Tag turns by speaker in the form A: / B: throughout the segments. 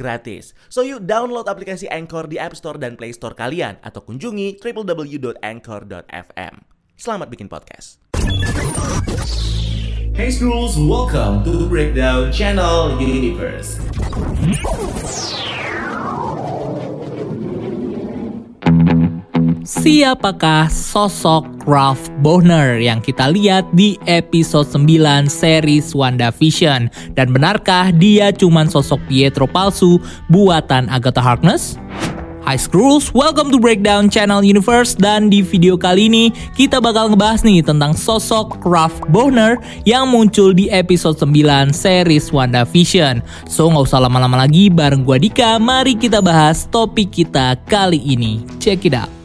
A: gratis. So you download aplikasi Anchor di App Store dan Play Store kalian atau kunjungi www.anchor.fm. Selamat bikin podcast. Hey Schools, welcome to Breakdown Channel Universe.
B: Siapakah sosok Ralph Bohner yang kita lihat di episode 9 series WandaVision? Dan benarkah dia cuma sosok Pietro palsu buatan Agatha Harkness? Hi Scrolls, welcome to Breakdown Channel Universe dan di video kali ini kita bakal ngebahas nih tentang sosok Ralph Bohner yang muncul di episode 9 series WandaVision. So nggak usah lama-lama lagi bareng gua Dika, mari kita bahas topik kita kali ini. Check it out.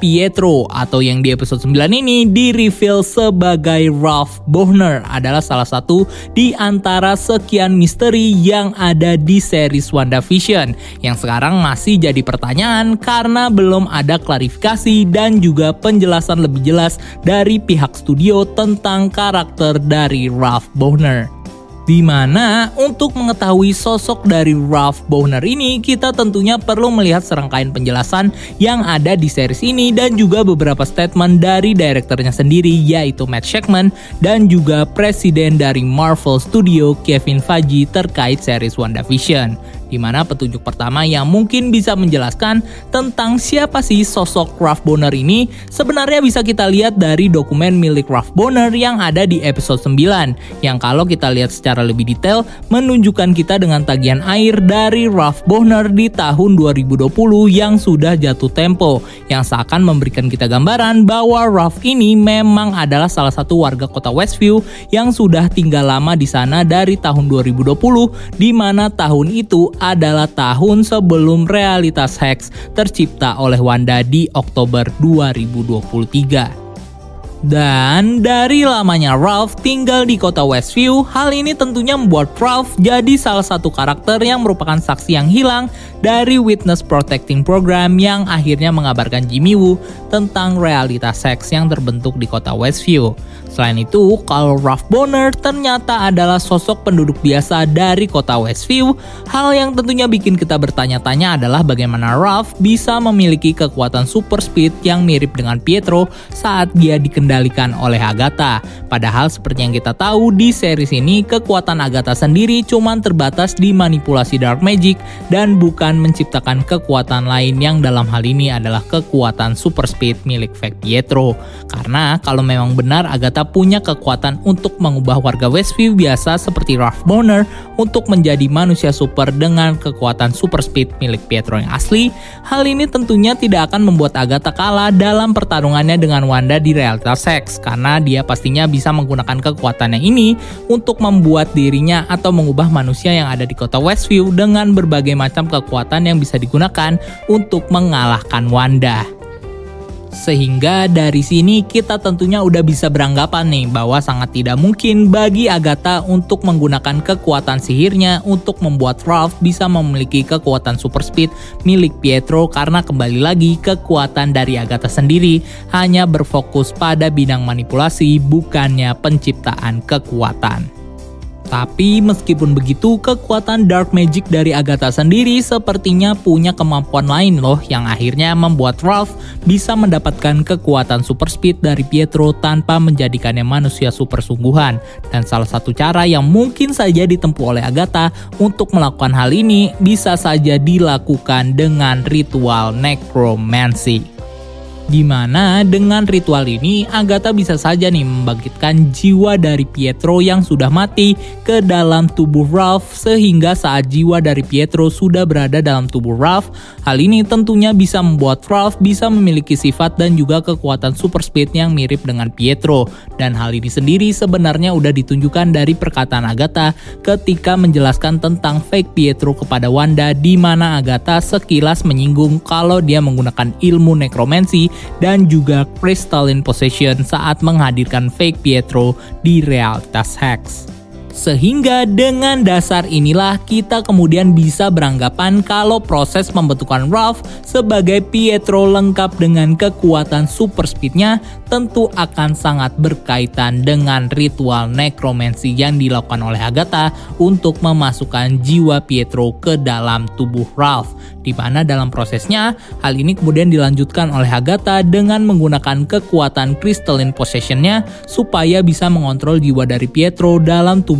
B: Pietro atau yang di episode 9 ini di reveal sebagai Ralph Bohner adalah salah satu di antara sekian misteri yang ada di series WandaVision yang sekarang masih jadi pertanyaan karena belum ada klarifikasi dan juga penjelasan lebih jelas dari pihak studio tentang karakter dari Ralph Bohner. Di mana untuk mengetahui sosok dari Ralph Bohner ini, kita tentunya perlu melihat serangkaian penjelasan yang ada di series ini dan juga beberapa statement dari direkturnya sendiri yaitu Matt Shakman dan juga presiden dari Marvel Studio Kevin Feige terkait series WandaVision di mana petunjuk pertama yang mungkin bisa menjelaskan tentang siapa sih sosok Ralph Bonner ini sebenarnya bisa kita lihat dari dokumen milik Ralph Bonner yang ada di episode 9 yang kalau kita lihat secara lebih detail menunjukkan kita dengan tagihan air dari Ralph Bonner di tahun 2020 yang sudah jatuh tempo yang seakan memberikan kita gambaran bahwa Ralph ini memang adalah salah satu warga kota Westview yang sudah tinggal lama di sana dari tahun 2020 di mana tahun itu adalah tahun sebelum realitas Hex tercipta oleh Wanda di Oktober 2023. Dan dari lamanya Ralph tinggal di kota Westview, hal ini tentunya membuat Ralph jadi salah satu karakter yang merupakan saksi yang hilang dari Witness Protecting Program yang akhirnya mengabarkan Jimmy Woo tentang realitas seks yang terbentuk di kota Westview. Selain itu, kalau Ralph Bonner ternyata adalah sosok penduduk biasa dari kota Westview, hal yang tentunya bikin kita bertanya-tanya adalah bagaimana Ralph bisa memiliki kekuatan super speed yang mirip dengan Pietro saat dia dikendalikan oleh Agatha. Padahal seperti yang kita tahu di series ini, kekuatan Agatha sendiri cuma terbatas di manipulasi dark magic dan bukan menciptakan kekuatan lain yang dalam hal ini adalah kekuatan super speed milik fake Pietro. Karena kalau memang benar Agatha ternyata punya kekuatan untuk mengubah warga Westview biasa seperti Ralph Bonner untuk menjadi manusia super dengan kekuatan super speed milik Pietro yang asli, hal ini tentunya tidak akan membuat Agatha kalah dalam pertarungannya dengan Wanda di realitas seks karena dia pastinya bisa menggunakan kekuatannya ini untuk membuat dirinya atau mengubah manusia yang ada di kota Westview dengan berbagai macam kekuatan yang bisa digunakan untuk mengalahkan Wanda. Sehingga dari sini kita tentunya udah bisa beranggapan nih bahwa sangat tidak mungkin bagi Agatha untuk menggunakan kekuatan sihirnya untuk membuat Ralph bisa memiliki kekuatan super speed milik Pietro karena kembali lagi kekuatan dari Agatha sendiri hanya berfokus pada bidang manipulasi bukannya penciptaan kekuatan. Tapi meskipun begitu, kekuatan dark magic dari Agatha sendiri sepertinya punya kemampuan lain loh yang akhirnya membuat Ralph bisa mendapatkan kekuatan super speed dari Pietro tanpa menjadikannya manusia super sungguhan. Dan salah satu cara yang mungkin saja ditempuh oleh Agatha untuk melakukan hal ini bisa saja dilakukan dengan ritual necromancy. Di mana dengan ritual ini Agatha bisa saja nih membangkitkan jiwa dari Pietro yang sudah mati ke dalam tubuh Ralph sehingga saat jiwa dari Pietro sudah berada dalam tubuh Ralph, hal ini tentunya bisa membuat Ralph bisa memiliki sifat dan juga kekuatan super speed yang mirip dengan Pietro. Dan hal ini sendiri sebenarnya udah ditunjukkan dari perkataan Agatha ketika menjelaskan tentang fake Pietro kepada Wanda di mana Agatha sekilas menyinggung kalau dia menggunakan ilmu nekromansi dan juga crystalline possession saat menghadirkan fake Pietro di realitas Hex. Sehingga dengan dasar inilah kita kemudian bisa beranggapan kalau proses pembentukan Ralph sebagai Pietro lengkap dengan kekuatan super speednya tentu akan sangat berkaitan dengan ritual necromancy yang dilakukan oleh Agatha untuk memasukkan jiwa Pietro ke dalam tubuh Ralph. Di mana dalam prosesnya, hal ini kemudian dilanjutkan oleh Agatha dengan menggunakan kekuatan crystalline possessionnya supaya bisa mengontrol jiwa dari Pietro dalam tubuh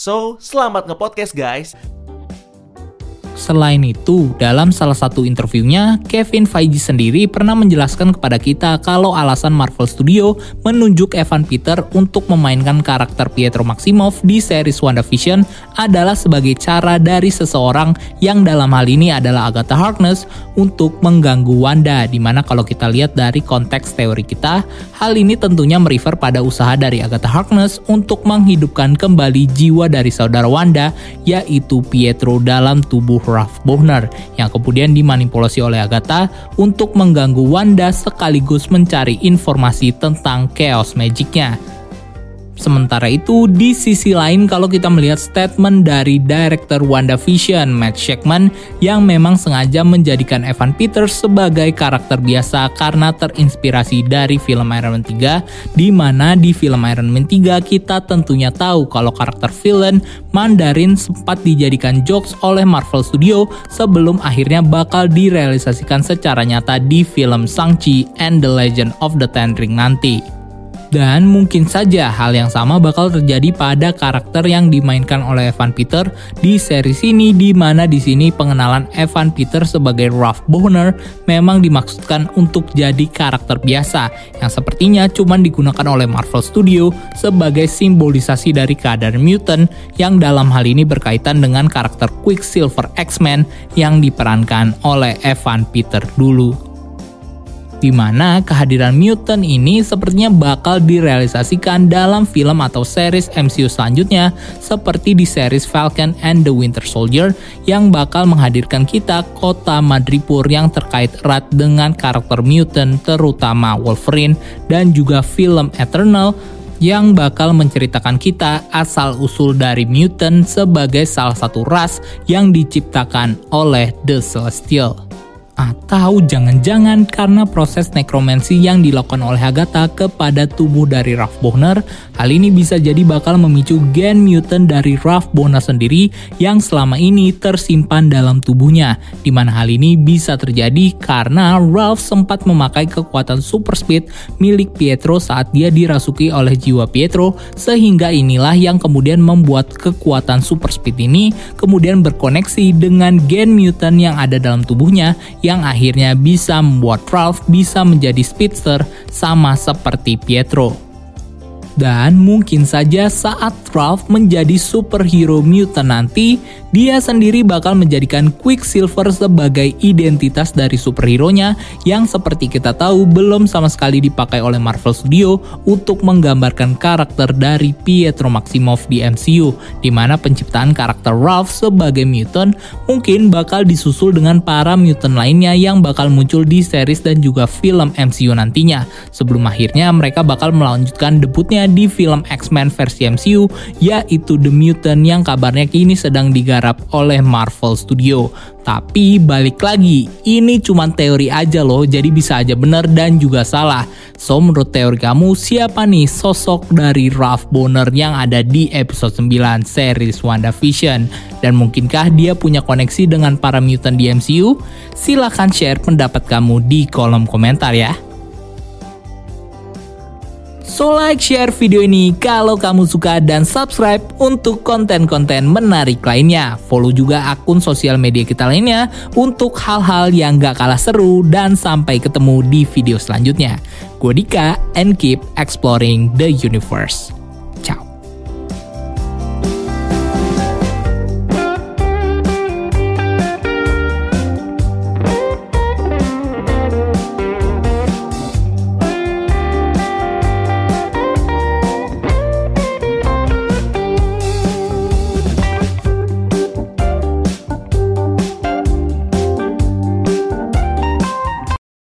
A: So, selamat nge-podcast guys.
B: Selain itu, dalam salah satu interviewnya, Kevin Feige sendiri pernah menjelaskan kepada kita kalau alasan Marvel Studio menunjuk Evan Peter untuk memainkan karakter Pietro Maximoff di series WandaVision adalah sebagai cara dari seseorang yang dalam hal ini adalah Agatha Harkness untuk mengganggu Wanda. Di mana kalau kita lihat dari konteks teori kita, hal ini tentunya merefer pada usaha dari Agatha Harkness untuk menghidupkan kembali jiwa dari saudara Wanda, yaitu Pietro dalam tubuh Ralph Bohner yang kemudian dimanipulasi oleh Agatha untuk mengganggu Wanda sekaligus mencari informasi tentang chaos magicnya. Sementara itu, di sisi lain kalau kita melihat statement dari director WandaVision, Matt Shakman, yang memang sengaja menjadikan Evan Peters sebagai karakter biasa karena terinspirasi dari film Iron Man 3, di mana di film Iron Man 3 kita tentunya tahu kalau karakter villain Mandarin sempat dijadikan jokes oleh Marvel Studio sebelum akhirnya bakal direalisasikan secara nyata di film Shang-Chi and the Legend of the Ten Ring nanti. Dan mungkin saja hal yang sama bakal terjadi pada karakter yang dimainkan oleh Evan Peter di series ini di mana di sini pengenalan Evan Peter sebagai Ralph Bohner memang dimaksudkan untuk jadi karakter biasa yang sepertinya cuma digunakan oleh Marvel Studio sebagai simbolisasi dari keadaan mutant yang dalam hal ini berkaitan dengan karakter Quicksilver X-Men yang diperankan oleh Evan Peter dulu di mana kehadiran mutant ini sepertinya bakal direalisasikan dalam film atau series MCU selanjutnya seperti di series Falcon and the Winter Soldier yang bakal menghadirkan kita kota Madripoor yang terkait erat dengan karakter mutant terutama Wolverine dan juga film Eternal yang bakal menceritakan kita asal-usul dari mutant sebagai salah satu ras yang diciptakan oleh The Celestial. Atau jangan-jangan karena proses nekromansi yang dilakukan oleh Agatha kepada tubuh dari Ralph Bohner, hal ini bisa jadi bakal memicu gen mutant dari Ralph Bohner sendiri yang selama ini tersimpan dalam tubuhnya. Di mana hal ini bisa terjadi karena Ralph sempat memakai kekuatan super speed milik Pietro saat dia dirasuki oleh jiwa Pietro, sehingga inilah yang kemudian membuat kekuatan super speed ini kemudian berkoneksi dengan gen mutant yang ada dalam tubuhnya akhirnya bisa membuat Ralph bisa menjadi speedster sama seperti Pietro. Dan mungkin saja saat Ralph menjadi superhero mutant nanti, dia sendiri bakal menjadikan Quicksilver sebagai identitas dari superhero-nya yang seperti kita tahu belum sama sekali dipakai oleh Marvel Studio untuk menggambarkan karakter dari Pietro Maximoff di MCU, di mana penciptaan karakter Ralph sebagai mutant mungkin bakal disusul dengan para mutant lainnya yang bakal muncul di series dan juga film MCU nantinya. Sebelum akhirnya mereka bakal melanjutkan debutnya di film X-Men versi MCU, yaitu The Mutant yang kabarnya kini sedang digarap oleh Marvel Studio. Tapi balik lagi, ini cuma teori aja loh, jadi bisa aja benar dan juga salah. So menurut teori kamu, siapa nih sosok dari Ralph Bonner yang ada di episode 9 series WandaVision? Dan mungkinkah dia punya koneksi dengan para mutant di MCU? Silahkan share pendapat kamu di kolom komentar ya. So like, share video ini kalau kamu suka dan subscribe untuk konten-konten menarik lainnya. Follow juga akun sosial media kita lainnya untuk hal-hal yang gak kalah seru dan sampai ketemu di video selanjutnya. Gue Dika and keep exploring the universe.